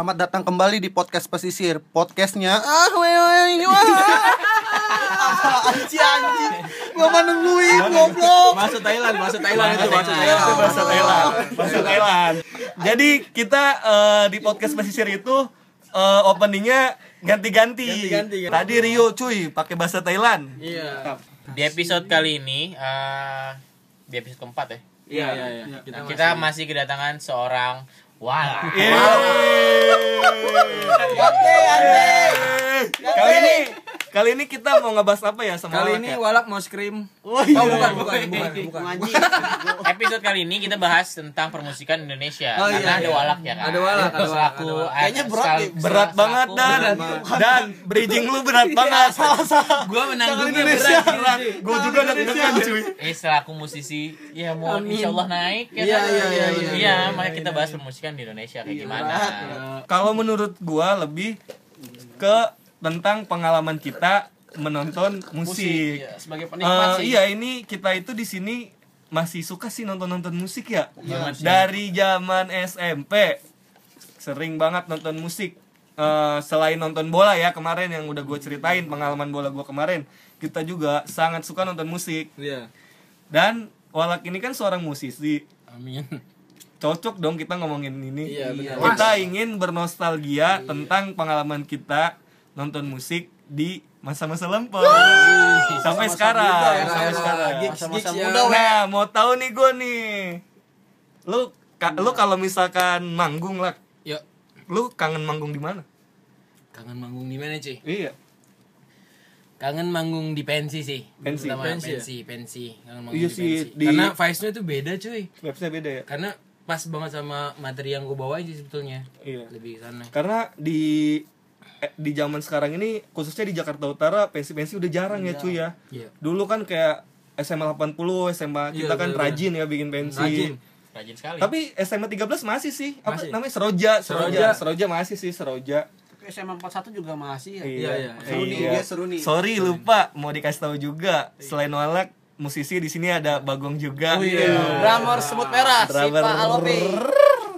selamat datang kembali di podcast pesisir Podcastnya Ah, weh, weh, wah Anjing, anjing Gua mah nungguin, goblok Bahasa Thailand, bahasa Thailand itu bahasa Thailand. Bahasa Thailand. Bahasa Thailand. Jadi kita eh, di podcast pesisir itu eh, openingnya ganti-ganti. Kan? Tadi Rio cuy pakai bahasa Thailand. Iya. Di episode kali ini, eh, di episode keempat ya, Iya, iya, iya. Kita kita masih kedatangan seorang wala. Kali ini kali ini kita mau ngebahas apa ya sama Kali Walak ini ya? Walak mau scream. Oh, iya. Oh, bukan, bukan, bukan, bukan. Episode kali ini kita bahas tentang permusikan Indonesia. Oh, Karena iya, ada iya. walak ya kan. Ada walak, ada walak, eh, Kayaknya berat sekal- berat banget dan dan bridging lu berat banget. Gua menanggungnya Indonesia. berat. Gue juga deg-degan cuy. Eh selaku musisi, ya mau Amin. insya Allah naik ya Iya, kan? iya, iya, iya, Iya, makanya kita bahas permusikan di Indonesia kayak gimana. Kalau menurut gua lebih ke tentang pengalaman kita menonton musik. Iya, sebagai Eh, penikmat sih. iya ini kita itu di sini masih suka sih nonton-nonton musik ya. Sih. Dari zaman SMP sering banget nonton musik. Eh, selain nonton bola ya kemarin yang udah gue ceritain pengalaman bola gue kemarin, kita juga sangat suka nonton musik. Iya. Dan Walak ini kan seorang musisi, Amin. cocok dong kita ngomongin ini. Iya, benar. Kita ingin bernostalgia tentang pengalaman kita nonton musik di masa-masa lampau. Sampai sekarang, muda ya, sampai era- sekarang. Masa-masa gigs muda. Nah, mau tahu nih gue nih. Lu ka- lu kalau misalkan manggung lah, Yuk, lu kangen manggung di mana? kangen manggung di mana, cuy? Iya. Kangen manggung di pensi sih. Pensi. Pertama, Pensi pensi, ya? pensi, Kangen manggung Iya di sih, pensi. di- Karena vibe-nya tuh beda, cuy. Website beda ya. Karena pas banget sama materi yang gue bawain sih sebetulnya. Iya. Lebih sana. Karena di di zaman sekarang ini khususnya di Jakarta Utara pensi-pensi udah jarang ya cuy ya. Iya. Dulu kan kayak SMA 80, SMA kita Iya, kan bener-bener. rajin ya bikin pensi. Rajin. Rajin sekali. Tapi SMA 13 masih sih. Apa Masih. namanya? Seroja, Seroja. Seroja. Seroja masih sih, Seroja. SMA 41 juga masih ya Iya, iya. Seru nih, Iya. dia seru nih Sorry lupa mau dikasih tahu juga. Selain Walak, musisi di sini ada Bagong juga. Oh iya. Drummer semut merah, si Drummer. Pak Alopi.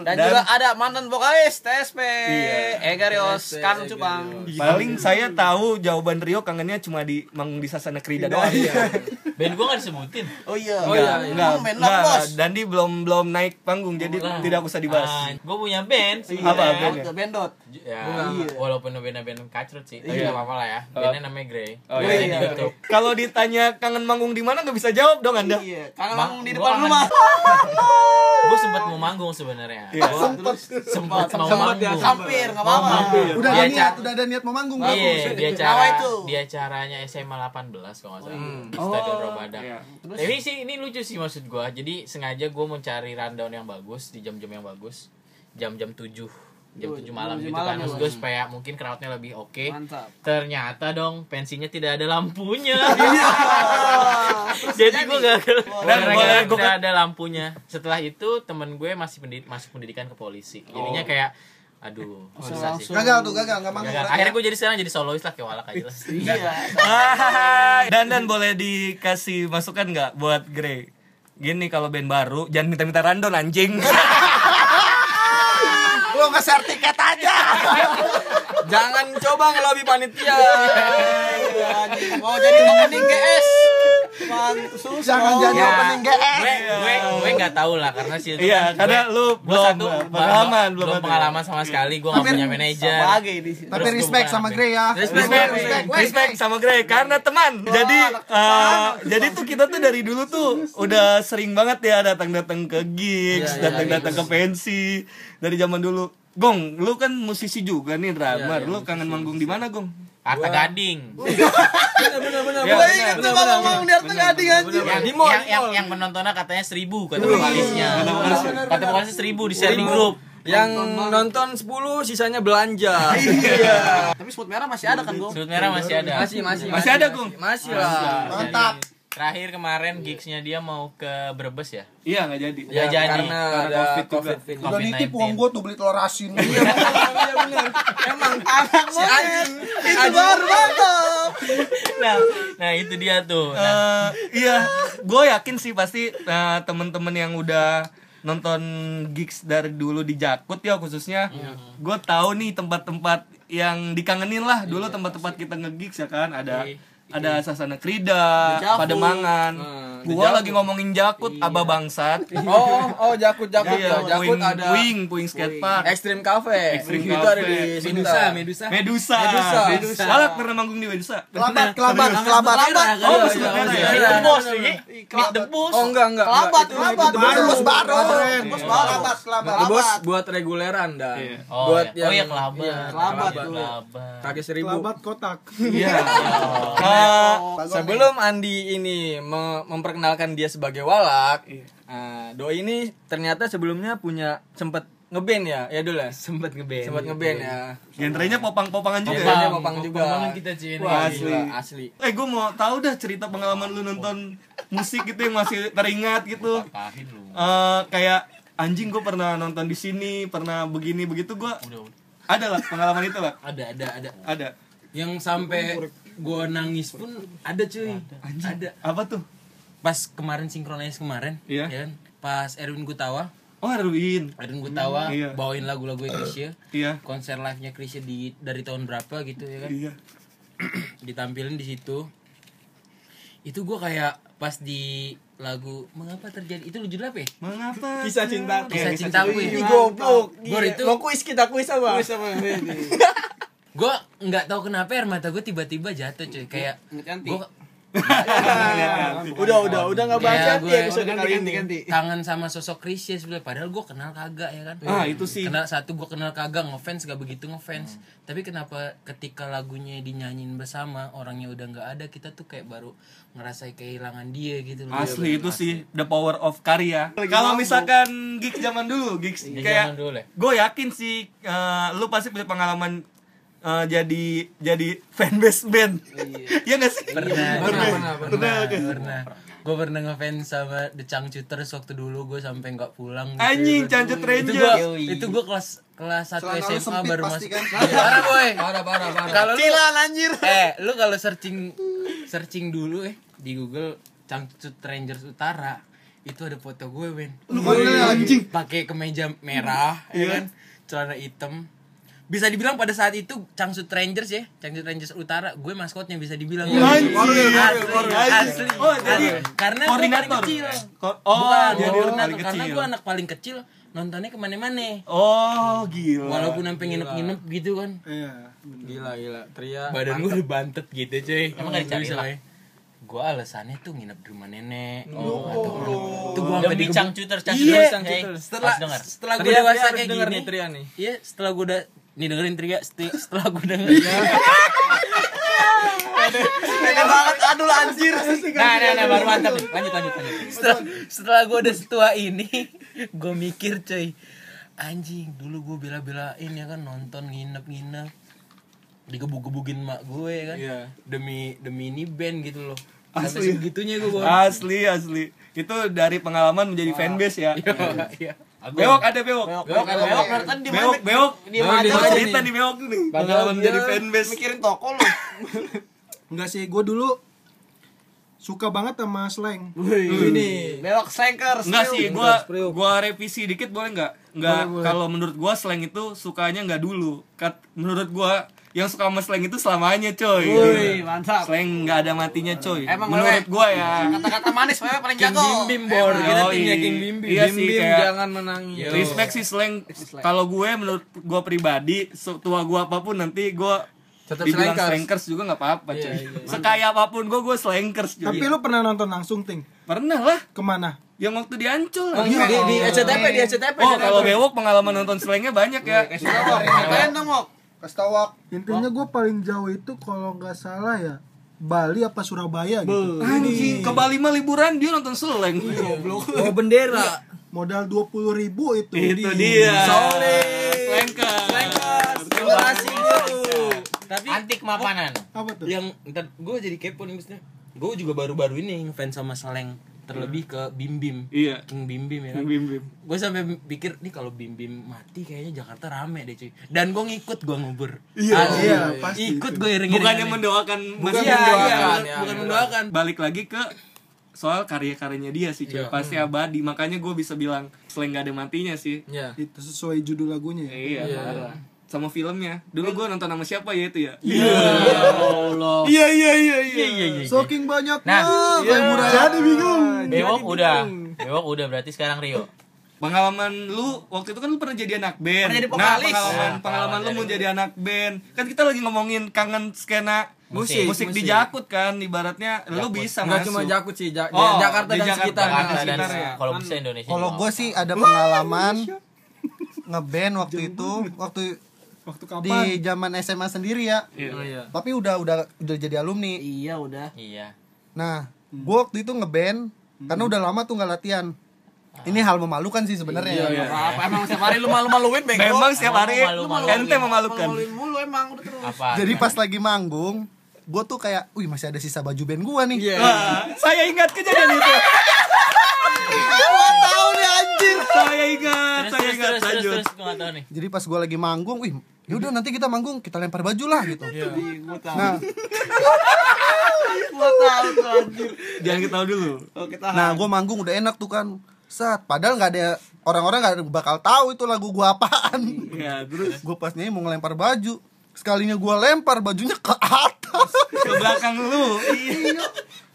Dan, Dan- juga ada mantan vokalis TSP, Iya. Egarios, Kan. Cupang. Paling saya tahu jawaban Rio kangennya cuma di manggung di Sasana Krida doang. Band gua gak disebutin. Oh iya. Oh iya, Enggak, main enggak. Dandi belum belum naik panggung jadi Lah. tidak usah dibahas. Ah, gua punya band Apa sebenarnya. bandnya? Auto Bendot. Ya, Iya. walaupun band-band kacrut sih, tapi nggak apa-apa lah ya. Bandnya namanya Grey. Oh, iya. di YouTube. Kalau ditanya kangen manggung di mana nggak bisa jawab dong Anda. Iya. Karena Ma- manggung di depan kangen- rumah. Gue sempat mau manggung sebenarnya. Iya. Gua sempat mau Sempat ya, manggung. Hampir, nggak apa-apa. Udah Di ada niat, udah ada niat mau manggung Iya, di acara itu? di acaranya SMA 18 kalau nggak salah di Oh, Stadion Robada. iya. Tapi sih ini lucu sih maksud gua. Jadi sengaja gua mau cari rundown yang bagus di jam-jam yang bagus. Jam-jam 7 jam Oh, 7 malam jam gitu malam kan ya, maksud Bos. gue supaya mungkin crowdnya lebih oke Mantap. ternyata dong pensinya tidak ada lampunya Iya. jadi gue gak Dan tidak ada lampunya setelah itu temen gue masih pendid- masuk pendidikan ke polisi jadinya kayak aduh susah sih Gagal tuh, gagal, nggak manggung. Gagal. lagi. akhirnya gue jadi sekarang jadi solois lah kayak walak aja lah Iya. Dan dan boleh dikasih masukan nggak buat Grey? Gini kalau band baru jangan minta-minta random anjing. Lu nge-share tiket aja. Jangan coba ngelobi panitia. Mau jadi opening GS. Mantus. Jangan jadi Ya, opening GS. gue gue gue nggak tahu lah karena sih itu Iya, karena gue- lu gue belum satu pengalaman, belum pengalaman sama sekali gue nggak punya manajer. Tapi respect sama. Grey ya. Respect, Respect, respect, respect. respect sama Grey karena teman. Jadi eh, jadi tuh kita tuh dari dulu tuh udah sering banget ya datang-datang ke gigs, Iya, iya, datang-datang ke pensi dari zaman dulu. Gong, lu kan musisi juga nih drummer. Iya, iya, lu kangen manggung di mana, Gong? Harta Gading Bener bener bener. Ya, inget tuh bener, ngomong di Arta Gading anjing. yang, yang, yang, yang penontonnya katanya seribu kata vokalisnya kata vokalisnya seribu di sharing group Yang nonton 10 sisanya belanja. Iya. Tapi semut merah masih ada kan gue? sudut merah masih ada Masih masih Masih ada, Gung? Masih lah. Mantap. Terakhir kemarin gigsnya dia mau ke Brebes ya Iya, nggak jadi. Ya, jadi. karena Karena ada COVID juga. COVID ini. Udah nitip COVID-19. uang gua tuh beli telur asin. Iya bener. Emang si anjing Itu baru mantap. nah nah itu dia tuh nah, Eh, iya, gue yakin sih pasti eh, temen-temen yang udah nonton gigs dari dulu di Jakut ya khususnya gue tahu nih tempat-tempat yang dikangenin lah dulu tempat-tempat kita nge-gigs ya kan ada ada Sasana Krida. Pademangan. Nah, gua lagi ngomongin Jakut, Aba Bangsat. Oh, oh Jakut Jakut Iya, ya. Jakut puing, ada puing, puing skatepark. Extreme Cafe. Extreme itu ada di Medusa. Medusa. Medusa. Medusa. Medusa. Pernah manggung di Medusa. Kelabat, kelabat, kelabat. Oh, Iya, iya, Merah iya, ya? iya. The Boss nih. Club The Boss. Oh enggak enggak. Kelabat, kelabat. Itu Baru, The bos baru. Bos baru. Kelabat, kelabat. The Boss buat reguleran dan Oh, buat iya. oh iya kelabat. Iya, kelabat Kelabat. Kaki seribu. Kelabat kotak. Iya. Sebelum Andi ini me- memperkenalkan dia sebagai walak, nah, Doi ini ternyata sebelumnya punya sempet ngeband ya, ya dulu ya. Sempet ngeband. Sempet ngeband ya. genrenya popang-popangan juga. Genrenya ya? popang juga. Banget kita cuy ini. Wah, Asli. gila, asli. Eh, gue mau tahu dah cerita pengalaman lu nonton musik gitu yang masih teringat gitu. Kahin lu. Eh, kayak anjing gue pernah nonton di sini, pernah begini begitu gue ada lah pengalaman itu lah. Ada ada ada. Ada. Yang sampai gua nangis pun ada cuy. Ada. Apa tuh? Pas kemarin sinkronis kemarin, Iya. ya kan? Pas Erwin Gutawa, Oh, Erwin. Erwin Gutawa Iya. bawain lagu-lagu Krisya. Iya. Konser live-nya Krisya di dari tahun berapa gitu ya kan? Iya. Ditampilin di situ. Itu gua kayak pas di lagu mengapa terjadi itu lu judul apa ya? Mengapa? Kisah cinta. Kisah cintaku ya. Ih, goblok. Gua Gila. itu- Mau kuis kita kuis apa? Gue nggak tahu kenapa air mata gue tiba-tiba jatuh cuy kayak gue udah udah udah nggak bahas Ya, Yanti gue- episode kali ini. kangen sama sosok Krisya sebenarnya padahal gue kenal kagak ya kan Ah, itu sih. kenal satu gue kenal kagak ngefans gak begitu ngefans tapi kenapa ketika lagunya dinyanyiin bersama orangnya udah nggak ada kita tuh kayak baru ngerasa kehilangan dia gitu loh Asli itu sih the power of karya. Kalau misalkan gigs zaman dulu, gigs kayak zaman dulu ya. gue yakin sih eh, lu pasti punya pengalaman eh, jadi jadi fanbase band. Iya nggak sih? pernah Pernah, pernah, pernah oke. pernah gue pernah ngefans sama The Changcuters waktu dulu gue sampai nggak pulang gitu Anjing, kan. Cancut itu Ranger. gue itu gue kelas kelas satu Celana lu SMA sempit baru masuk kan? Iya, parah boy Parah parah parah. kalau lu anjir. eh lu kalau searching searching dulu eh di Google Cangcut Rangers Utara itu ada foto gue Ben Lu anjing? pakai kemeja merah ya kan celana hitam bisa dibilang pada saat itu Cangcut Rangers ya Cangcut Rangers Utara gue maskotnya bisa dibilang Anjing. asli asli Oh, jadi karena gue paling koordinator. kecil Oh, Bukan, jadi paling karena kecil. gue anak paling kecil nontonnya ke mana-mana Oh, gila. walaupun sampai nginep-nginep gitu kan Iya. Gila gila. Tria. badan gue udah bantet gitu cuy Emang nggak dicari Bisa, lah? Boy. gue alasannya tuh nginep di rumah nenek oh, tuh gue sampai digebuk cangcuter, Iya, setelah setelah gue dewasa kayak gini nih. iya setelah gue udah nih dengerin Tria seti- setelah gue denger Pengen banget aduh anjir. nah nah nah baru mantap nih. lanjut lanjut lanjut setelah setelah gue udah setua ini gue mikir cuy anjing dulu gue bela-belain ya kan nonton nginep-nginep digebuk-gebukin mak gue kan Iya. demi demi ini band gitu loh Asli. segitunya gue. Asli, asli. Itu dari pengalaman menjadi fanbase ya. iya Bewok ada bewok. Bewok ada bewok. Kan di Bewok, bewok. Di mana cerita nih bewok nih. Pengalaman menjadi fanbase. Mikirin toko lu. Enggak sih, gue dulu suka banget sama slang. Ini bewok slankers. Enggak sih, gua gua revisi dikit boleh nggak? Nggak. Kalau menurut gua slang itu sukanya nggak dulu. Kat, menurut gua yang suka sama slang itu selamanya, coy. Wih, mantap. Slang nggak ada matinya, coy. Emang menurut wewe. gua ya. Kata-kata manis wewe paling King jago. Bim Bim Bor kita timnya King Bim Bim Iya Bim sih, Bim kayak- jangan menangis. Respect sih slang. Kalau gue menurut gue pribadi, tua gue apa pun nanti gue Tetap dibilang slankers. slankers juga nggak apa-apa, Iya, cuy. iya. Sekaya apa pun gue, gue slankers juga. Tapi lu pernah nonton langsung ting? Pernah lah, Ke mana? yang waktu di Ancol. Oh, di, di, di SCTP, di SCTP. Oh, kalau bewok pengalaman nonton slangnya banyak ya. Kalian dong, Mok. Kasih tau Wak. Intinya gue paling jauh itu kalau nggak salah ya Bali apa Surabaya gitu. Anjing, ke Bali mah liburan dia nonton slang. Bawa bendera. Modal 20 ribu itu. Itu Di- dia. Solid. Slankers. Terima kasih, Bro. tapi Anti kemapanan. Apa tuh? yang ntar gue jadi kepo nih maksudnya gue juga baru-baru ini ngefans sama Seleng terlebih ke Bim Bim Iya. King Bim Bim ya kan Bim Bim. gue sampai pikir nih kalau Bim Bim mati kayaknya Jakarta rame deh cuy dan gue ngikut gue ngubur Iya, Asli. iya, pasti ikut gue iring Bukannya mendoakan bukan iya, mendoakan. iya, ya, bukan, bukan ya. mendoakan Balik lagi ke soal karya-karyanya dia sih cuy. pasti abadi makanya gue bisa bilang selain gak ada matinya sih Iya. Itu sesuai judul lagunya ya. iya parah. Sama filmnya. Dulu gue nonton sama siapa ya itu ya? Allah. iya iya iya iya. Iya iya. Saking banyaknya Nah, kayak murah jadi bingung. Bewok udah. Bewok udah berarti sekarang Rio. pengalaman lu waktu itu kan lu pernah jadi anak band. Pernah jadi nah pengalaman Nah, pengalaman lu mau jadi anak band. Kan kita lagi ngomongin kangen skena Musik, musik, di Jakut kan ibaratnya lu bisa Nggak masuk. cuma Jakut sih, Ja- Oh, Jakarta di dan Jakarta. sekitarnya. Jakarta dan sekitarnya. kalau bisa Indonesia. Kalau gue sih ada pengalaman ngeband waktu itu. waktu Waktu di kapan? zaman SMA sendiri ya. Oh, iya. Tapi udah udah udah jadi alumni. Iya udah. Iya. Nah, gue waktu itu ngeband karena udah lama tuh nggak latihan. Ini hal memalukan sih sebenarnya. ya. Apa emang setiap hari lu malu-maluin bego? memang setiap hari Malu-malu. ente memalukan Malu-maluin mulu emang udah terus. Apa? Jadi pas lagi manggung, gue tuh kayak, wih masih ada sisa baju band gue nih. Iya. Wah, saya ingat kejadian itu tahu nih anjir. saya ingat terus saya ingat terus terus lanjut terus gue tahu nih. Jadi pas gue lagi manggung, wih yaudah nanti kita manggung kita lempar baju lah gitu. Gua tahu. Nah, Gua tahu tuh anjir. jangan ketahui dulu Oh, kita nah gue manggung udah enak tuh kan. Saat padahal nggak ada orang-orang nggak ada bakal tahu itu lagu gue apaan. ya terus gue pas nyanyi mau ngelempar baju. Sekalinya gue lempar bajunya ke atas. ke belakang lu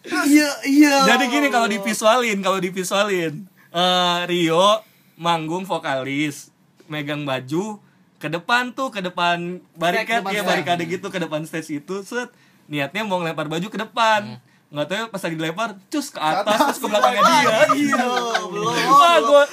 Iya, iya. jadi gini kalau divisualin kalau divisualin eh Rio manggung vokalis megang baju ke depan tuh ke depan barikat depan ya barikade gitu ke depan stage itu set. Niatnya mau ngelempar baju ke depan. Nggak tahu ya pas lagi dilempar cus ke atas terus ke belakangnya dia. Iya, belum. wah gue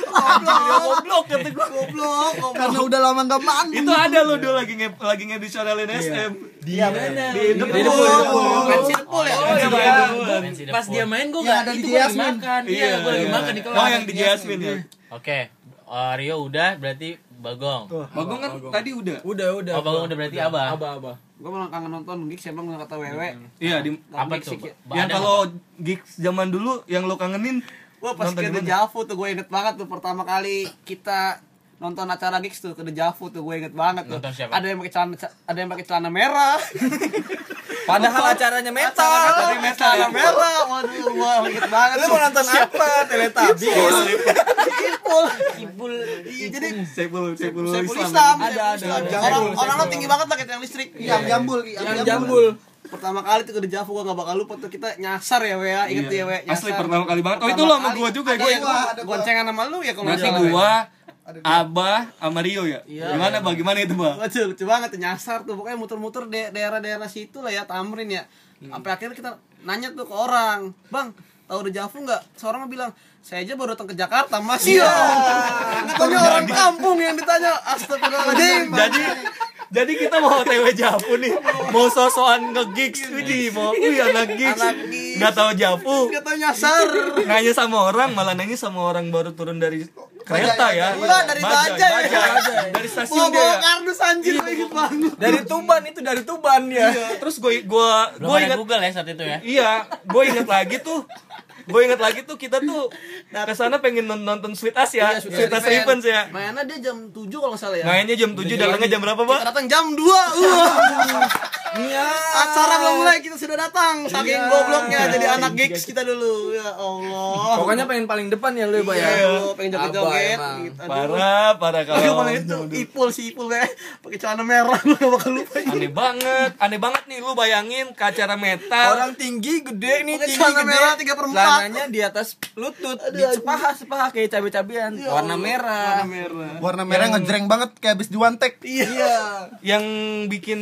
Rio goblok kata gue Goblok. Karena udah lama nggak manggung. itu ada lo dulu lagi nge lagi ngedisionalin SM Iya benar. di Di Depul. Depul. Pensi Depul ya? Oh, iya, Iya, Pas dia main gue Yang gak ada di Jasmine. makan. Iya, gue lagi makan di kelas. oh yang di Jasmine ya Oke. Eh, Rio udah berarti Bagong. Bagong kan tadi udah Udah, udah. Oh, Bagong udah berarti Abah. Abah, Abah. Gue malah kangen nonton gigs emang nggak kata wewe. iya di Apa tuh? yang kalau gigs zaman dulu yang lo kangenin Wah pas di mana? Javu tuh gue inget banget tuh pertama kali kita nonton acara gigs tuh ke The Javu tuh gue inget banget tuh. Nonton siapa? Ada yang pakai celana ada yang pakai celana merah. Padahal acaranya metal. Acaranya metal celana merah. Waduh, gue inget banget. Lu mau nonton apa? Teletubbies. Ipul. Ipul. Iya jadi Saiful Saiful Islam. Ada, ada. Orang orang lo tinggi banget pakai tiang listrik. Yang jambul, Yang jambul. Pertama kali tuh ke The Javu gue gak bakal lupa tuh kita nyasar ya we ya. Ingat tuh ya we. Iya. Asli nyasar. pertama kali banget. Oh itu lo sama gua juga Ada gue. yang gua- goncengan sama lu ya kalau nggak salah, we. gua Abah sama Rio ya. Gimana bagaimana itu, Bang? Waduh, lucu banget nyasar tuh pokoknya muter-muter di daerah-daerah situ lah ya Tamrin ya. Sampai akhirnya kita nanya tuh ke orang, "Bang, tahu The Javu nggak?" Seorang bilang, "Saya aja baru datang ke Jakarta, Mas." Iya. Tanya orang kampung yang ditanya. Astagfirullahaladzim. Jadi jadi kita mau TW Javu nih, mau sosokan nge-gigs Widih, mau wih anak gigs. Anak gigs. Nggak tahu Javu. Kita tahu nyasar. Nanya sama orang, malah nanya sama orang baru turun dari kereta ya. Enggak, dari Bajai. Bajai. Dari stasiun dia. Bawa ya. kardus anjir lagi banget. Dari Tuban itu dari Tuban ya. Iya, Terus gue gue ada ingat Google ya saat itu ya. Iya, gue inget lagi tuh. Gue inget lagi tuh kita tuh ke sana pengen non- nonton Sweet As ya, Sweet As Events ya. Mainnya dia jam 7 kalau nggak salah ya. Mainnya jam 7, datangnya jam berapa, Pak? Kita datang jam 2. Iya. Acara belum mulai kita sudah datang. Saking gobloknya jadi anak gigs kita dulu. Ya Allah. Pokoknya pengen paling depan ya lu ya, ya. Iya, pengen joget-joget gitu. Parah, parah kalau itu Ipul si Ipul ya. Pakai celana merah lu gak bakal lupa. aneh banget, aneh banget nih lu bayangin ke acara metal. Orang tinggi gede nih tinggi celana gede. merah 3 per 4. Celananya di atas lutut, di sepaha sepaha kayak cabe-cabean, warna merah. Warna merah. Warna merah ngejreng banget kayak habis di one take. Iya. yang bikin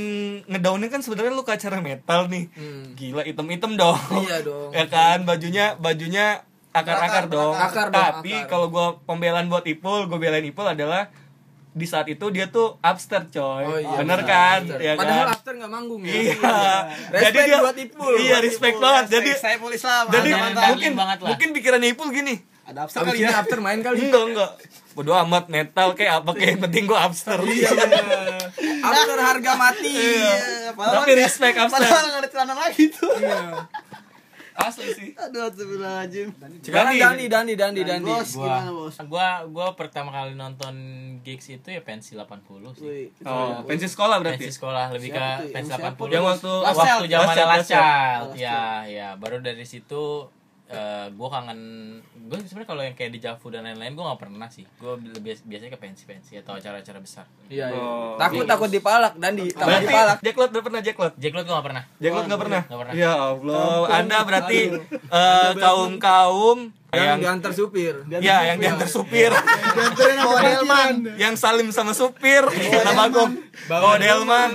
ngedownin kan sebenarnya lu ke acara metal nih. Gila item-item dong. Iya dong. ya kan bajunya bajunya akar-akar dong. Akar dong, Tapi akar. kalau gua pembelaan buat Ipul, gua belain Ipul adalah di saat itu dia tuh upstairs coy. Oh iya, Bener bener. kan? After. Ya Padahal kan? after nggak manggung ya. Iya. Respect buat Ipul. Iya, respect banget. Jadi saya Ipul Islam. jadi Mantap, mungkin banget lah. mungkin pikirannya Ipul gini. ada Abis kali ini ya. after main kali. Enggak, enggak. Bodo amat metal kayak apa kayak yang penting gua upstairs. Iya, After harga mati. Iya, padahal Tapi respect upstairs. Padahal nggak ada celana lagi tuh. Asli sih. Aduh, astagfirullahaladzim. Sekarang Dandi. Dandi, Dandi, Dandi, Dandi. Bos, gimana bos? Gua gua pertama kali nonton gigs itu ya pensi 80 sih. Wih, Oh, pensi sekolah berarti. Pensi sekolah lebih Siapa ke tuh? pensi Yang siapa? 80. Yang waktu waktu zaman. Child. Ya, ya, baru dari situ eh, gue kangen gue sebenarnya kalau yang kayak di Javu dan lain-lain gue nggak pernah sih gue lebih biasanya ke pensi-pensi atau acara-acara besar Iya, iya. Oh. Takut takut dipalak dan di takut Berarti dipalak. Jacklot udah pernah Jacklot? Jacklot gue nggak pernah Jacklot nggak pernah? Nggak pernah. Ya Allah, Anda berarti eh, kaum-kaum Yang yang diantar supir. ya yang diantar supir, Oh, Delman. yang salim sama supir, kata Bagong. Oh, Delman.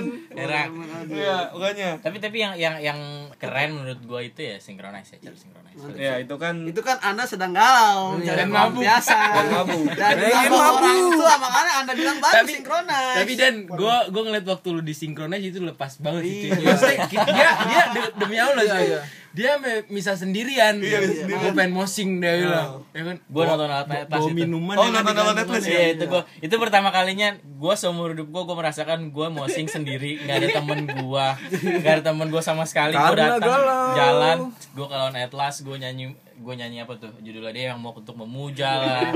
Iya, pokoknya. tapi tapi yang yang yang keren menurut gue itu ya synchronize ya cara synchronize Ya, itu kan Itu kan Anda sedang galau, mencari Dan mabuk. biasa. Dan mabuk. Dan bilang orang tua makanya Anda bilang bagus Tapi- sinkronis. Tapi dan gue gue ngeliat waktu lu disinkronize itu lepas banget sih. Maksudnya, dia dia de- demi Allah Iya, cuy. iya. Dia me- misah sendirian. Iya, bisa sendirian. Gue pengen mosing dia bilang. Ya kan? gue nonton Atlas itu minuman. Oh, nonton ada alat gantungan. Atlas ya? Iya itu gua itu pertama kalinya gue seumur hidup gue gue merasakan gue mosing sendiri nggak ada temen gue nggak ada temen gue sama sekali gue datang jalan gue lawan Atlas gue nyanyi gue nyanyi apa tuh? Judulnya dia yang mau untuk memuja lah.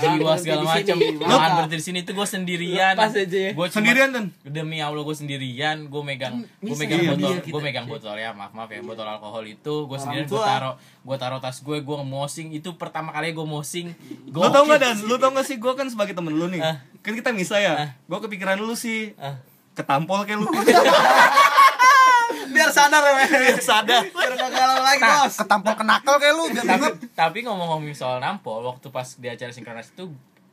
jiwa segala macam. lahan berhenti di sini itu gue sendirian. Pas aja ya. gue sendirian dan demi Allah gue sendirian. Gue megang gue Bisa megang iya, botol iya, gue megang botol ya maaf maaf ya. Botol alkohol itu gue sendirian gue taro gue taro tas gue gue mosing itu pertama kali gue mosing Lu tau gak Dan? Lu tau gak sih gue kan sebagai temen lu nih. Kan kita misa ya. Gue kepikiran lu sih. Ketampol kayak lu biar sadar ya. Biar sadar Biar gak galau lagi, Nah, Bos. ketampol kenakal kayak lu biar tapi, tapi ngomong-ngomong soal nampol waktu pas di acara sinkronis itu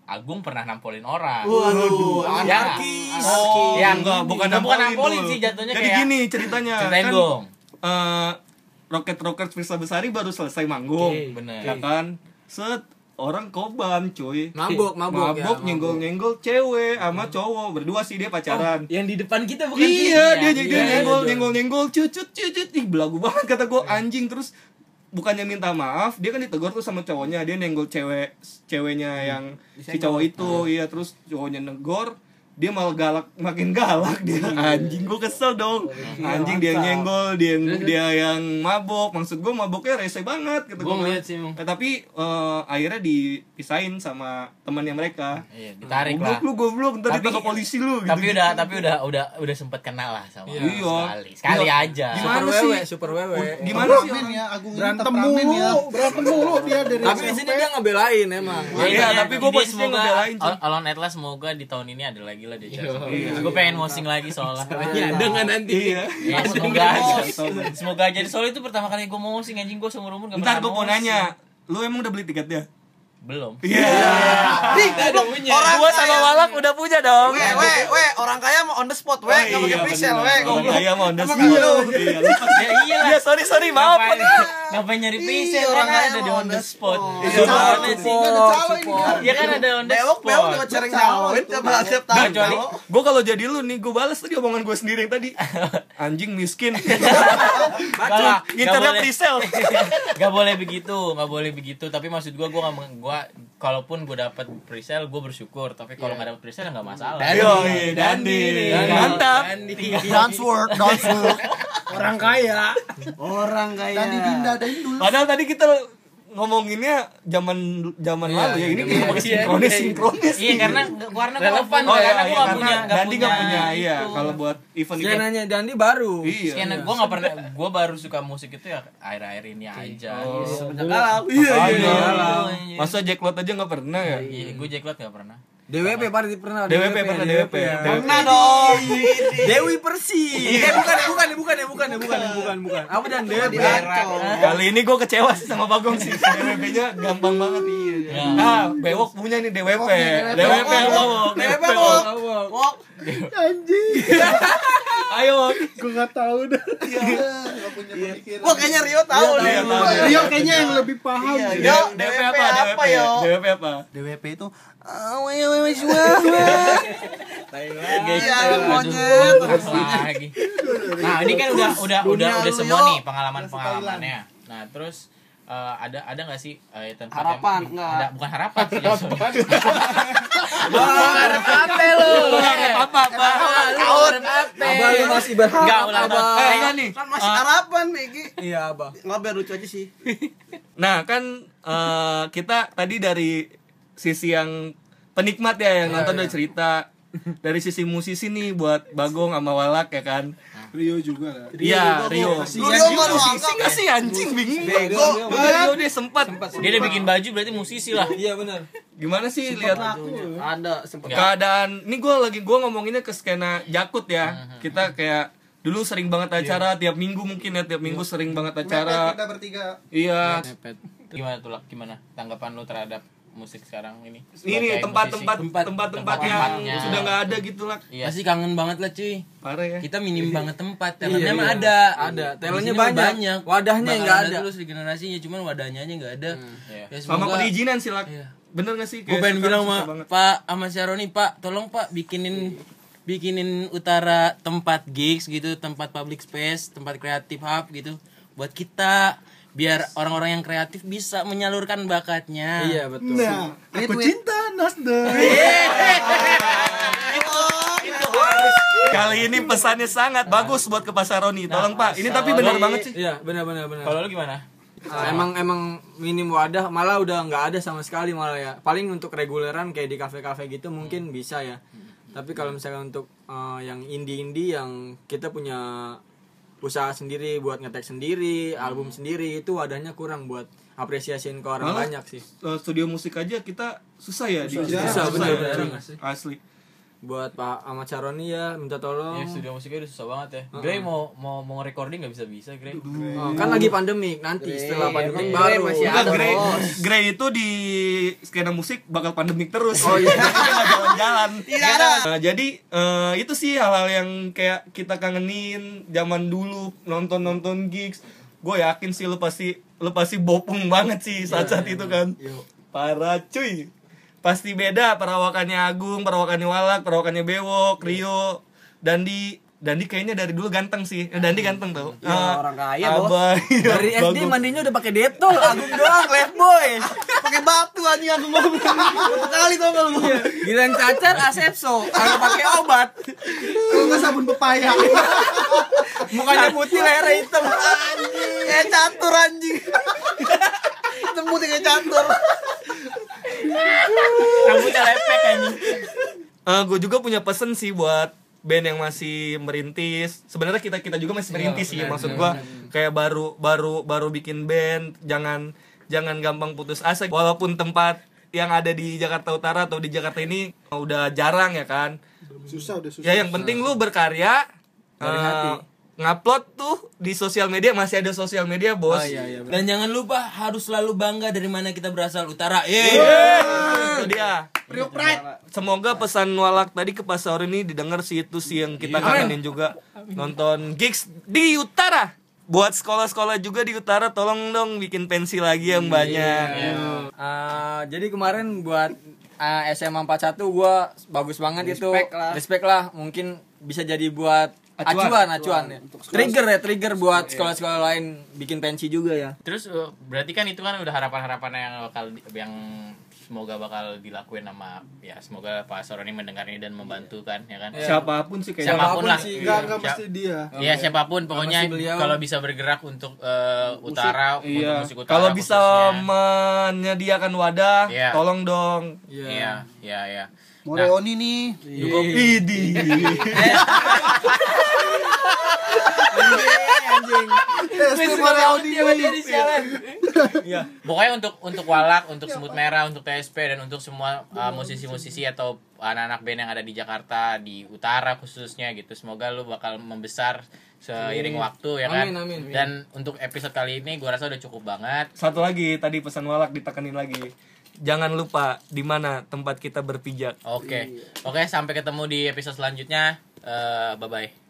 Agung pernah nampolin orang Waduh, Ya. anarkis. Oh Yang- enggak Bukan Bukan nampolin, nampolin Dul. sih, jatuhnya Jadi kayak- gini ceritanya Ceritain kan, dong. eh, Rocket Rockers Firsa Besari baru selesai manggung Oke, bener. Ya kan Set Orang koban cuy. Mabuk, mabuk, ya, Mabuk mabuk. nyenggol-nyenggol cewek sama cowok. Berdua sih dia pacaran. Yang di depan kita bukan sih? Iya, dia Iya, dia iya, nyenggol, nyenggol, nyenggol, cucut, cucut, ih belagu banget kata gue anjing. Terus bukannya minta maaf, dia kan ditegur tuh sama cowoknya, dia nenggol cewek, ceweknya yang si cowok itu, iya terus cowoknya negor, dia malah galak, makin galak dia, anjing gue kesel dong, anjing dia nyenggol, dia yang dia yang mabok, maksud gue maboknya rese banget, gitu Gua ngeliat sih, emang. Eh, tapi eh, akhirnya dipisahin sama temannya mereka. Iya, ditarik goblok lah. lu goblok, ntar Tapi- ditangkap polisi lu gitu. tapi udah tapi udah udah udah sempet kenal lah sama Iya. sekali sekali Iya. aja Gimana Super sih? wewe, super wewe. Gimana sih? Ya, Agung ini berantem mulu ya. berantem mulu dia dari Tapi di sini dia ngebelain emang. Iya, tapi posisinya semoga ngebelain, Alon Atlas semoga di tahun ini ada lagi lah dia gue pengen mosing lagi soalnya. Iya, ada nggak nanti? Iya. Ya, semoga aja. semoga aja. Soalnya itu pertama kali gue mau mosing anjing. Gue seumur umur gak Ntar pernah gue mau nanya, lu emang udah beli tiketnya? Belum Iya. Ih, goblok. Orang Gua sama kaya. Walak udah punya dong. We, we, we, orang kaya mau on the spot, we, Oh, nggak pakai iya, pre-sale, we, bener. Orang kaya mau on the spot. Iya, ya iya lah Iya, sorry sorry, maaf. ngapain nyari Ih, pisah orang kan kaya ada di on the spot Iya, calo ini kan. ya kan ada on the Bewok, spot bewok dapat cereng nyaloin tiap tiap tahun. Kecuali- tau. Gue kalau jadi lu nih, gue balas tadi omongan gue sendiri yang tadi. Anjing miskin. Nginternya boleh. pre-sale. Gak boleh begitu, gak boleh begitu. Tapi maksud gua, gua, gak, gua kalaupun gua dapat presale, gua bersyukur. Tapi kalau nggak dapat presale nggak masalah. Yo, iya, Dandi. Mantap. Don't work, don't work. orang kaya Orang kaya. Dan di Dinda ada Indul. Padahal tadi kita ngomonginnya zaman zaman lalu ya. Ini kita pakai sinkronis sinkronis. Iya karena karena gua Relevan oh, Oh karena gua iya, nggak karena punya Dandi nggak punya, iya. Kalau buat event event. Skenanya Dandi baru. Iya. Skena gua nggak pernah gua baru suka musik itu ya akhir-akhir ini aja. Semenjak galau. Iya, Iya. iya. Masa Jacklot aja nggak pernah ya? Iya, gua Jacklot nggak pernah. DWP pernah pernah DWP pernah DWP. Pernah dong. Dewi Persi. Eh bukan, bukan, bukan, bukan, bukan, bukan, bukan. Apa dan DWP? Kali ini gue kecewa sih sama Bagong sih. DWP-nya gampang banget. Ya. Ah, Bewok punya nih DWP. DWP apa? DWP DWP. Wok. Wok. Ayo. gue nggak tahu dah Wah kayaknya Rio tahu nih. Iya, tahu. Rio kayaknya yang lebih paham DWP DWP apa? DWP apa? DWP itu ah, weh, weh, Iya, monyet. lagi. Nah, ini kan udah udah udah udah semua nih pengalaman-pengalamannya. Nah, terus eh, ada ada nggak sih eh, tempat yang- Harapan, nggak? ada bukan harapan sih harapan Apa lu? Apa apa? Abah lu masih berharap. Enggak, tahun. Abah. Enggak nih. Kan masih harapan, Megi. Iya, Abah. Nggak biar lucu aja sih. Nah, kan eh, kita tadi dari sisi yang penikmat ya yang nonton udah cerita. Dari sisi musisi nih buat Bagong sama Walak ya kan. Rio juga lah. Iya, Rio. Nggak lu Musisi nggak sih anjing bingung. Bego. Rio dia sempat. Dia udah bikin baju berarti musisi lah. Iya benar. Gimana sih lihat Ada sempet keadaan ini gue lagi gue ngomonginnya ke skena jakut ya. Kita kayak dulu sering banget acara tiap minggu mungkin ya tiap minggu sering banget acara. Kita bertiga. Iya. Gimana tuh? Gimana tanggapan lu terhadap musik sekarang ini? ini tempat-tempat tempat-tempat yang Tempat-tempatnya. sudah nggak ada gitu lah Iya. Pasti kangen banget lah cuy. parah ya Kita minim banget tempat, Iya, talentnya mah iya. ada. Ada. Talentnya mah banyak. Wadahnya nggak ada. terus di generasinya, cuman wadahnya aja nggak ada. Iya. Ya, sama perizinan sih lah Iya. bener gak sih gue Kayak pengen bilang sama. Pak sama Syaroni Pak tolong Pak bikinin bikinin utara tempat gigs gitu tempat public space tempat kreatif hub gitu buat kita biar orang-orang yang kreatif bisa menyalurkan bakatnya. Iya betul. nah aku cinta Nasdem. Kali ini pesannya sangat bagus buat ke Pasaroni tolong pak. Ini tapi bener banget sih. Iya benar benar benar. Kalau lu gimana? Ah, emang emang minim wadah. Malah udah nggak ada sama sekali malah ya. Paling untuk reguleran kayak di kafe-kafe gitu mungkin bisa ya. Tapi kalau misalnya untuk eh, yang indie-indie yang kita punya usaha sendiri buat ngetek sendiri album sendiri itu wadahnya kurang buat apresiasiin ke orang Malah- banyak sih Eh, studio musik aja kita susah ya di Susah, bener, ya, bener. cuy. asli buat Pak Ahmad Caroni ya minta tolong Ya studio musiknya udah susah banget ya. Grey mau mau mau recording nggak bisa bisa Grey. Oh, kan lagi pandemik nanti setelah pandemik emang baru masih Enggak, ada, Grey. Grey itu di skena musik bakal pandemik terus. Oh iya. nggak jalan-jalan. Tidak ada. Nah, jadi eh, itu sih hal-hal yang kayak kita kangenin zaman dulu nonton-nonton gigs. Gue yakin sih lu pasti lu pasti bopung banget sih saat-saat itu kan. Parah cuy. Pasti beda perawakannya Agung, perawakannya Walak, perawakannya Bewok, Rio, Dandi. Dandi kayaknya dari dulu ganteng sih. Eh, Dandi ganteng tau. Ya, Eh, orang kaya, Bos. Iya, dari SD bagus. mandinya udah pakai detol agung doang left boy. Pakai batu anjing aku ngomong kali tau gak lu? Giliran cacar asepso. Kalau pakai obat. Kalau nggak sabun pepaya. Mukanya putih lehernya hitam. Kayak catur anjing. Tembut kayak catur Rambutnya lepek anjing. gue Eh, juga punya pesen sih buat band yang masih merintis. Sebenarnya kita kita juga masih merintis sih. Maksud gue kayak baru baru baru bikin band, jangan jangan gampang putus asa. Walaupun tempat yang ada di Jakarta Utara atau di Jakarta ini udah jarang ya kan. susah udah susah Ya yang penting lu berkarya. eh, ngupload tuh di sosial media masih ada sosial media bos. dan jangan lupa harus selalu bangga dari mana kita berasal utara Iya. Yeay. Itu dia. Semoga pesan walak tadi ke pasar ini didengar sih itu sih yang kita kangenin juga nonton gigs di utara. Buat sekolah-sekolah juga di utara tolong dong bikin pensi lagi yang banyak. Ah, jadi kemarin buat ah, SMA 41 gua bagus banget itu Respect lah. respect lah mungkin bisa jadi buat Acuan. acuan acuan, ya. trigger ya trigger buat sekolah-sekolah lain bikin pensi juga ya Terus uh, berarti kan itu kan udah harapan-harapan yang bakal yang semoga bakal dilakuin sama ya semoga Pak Soroni mendengar ini dan membantu kan ya kan. Siapa pun sih kayaknya. Siapa pun lah. sih, enggak enggak Siap- mesti dia Iya siapa pun pokoknya kalau bisa bergerak untuk uh, utara untuk Iya. musik utara. Kalau bisa khususnya. menyediakan wadah, Iya. tolong dong. Iya, iya, iya. mau reoni nih Dukung Idi. Iya. Pokoknya untuk untuk Walak, untuk Semut Merah, untuk TSP dan untuk semua uh, musisi-musisi atau anak-anak band yang ada di Jakarta di utara khususnya gitu. Semoga lu bakal membesar seiring waktu ya kan. Amin, amin. Dan untuk episode kali ini gua rasa udah cukup banget. Satu lagi tadi pesan walak ditekenin lagi. Jangan lupa di mana tempat kita berpijak. Oke. Oke, sampai ketemu di episode selanjutnya. Eh, bye bye.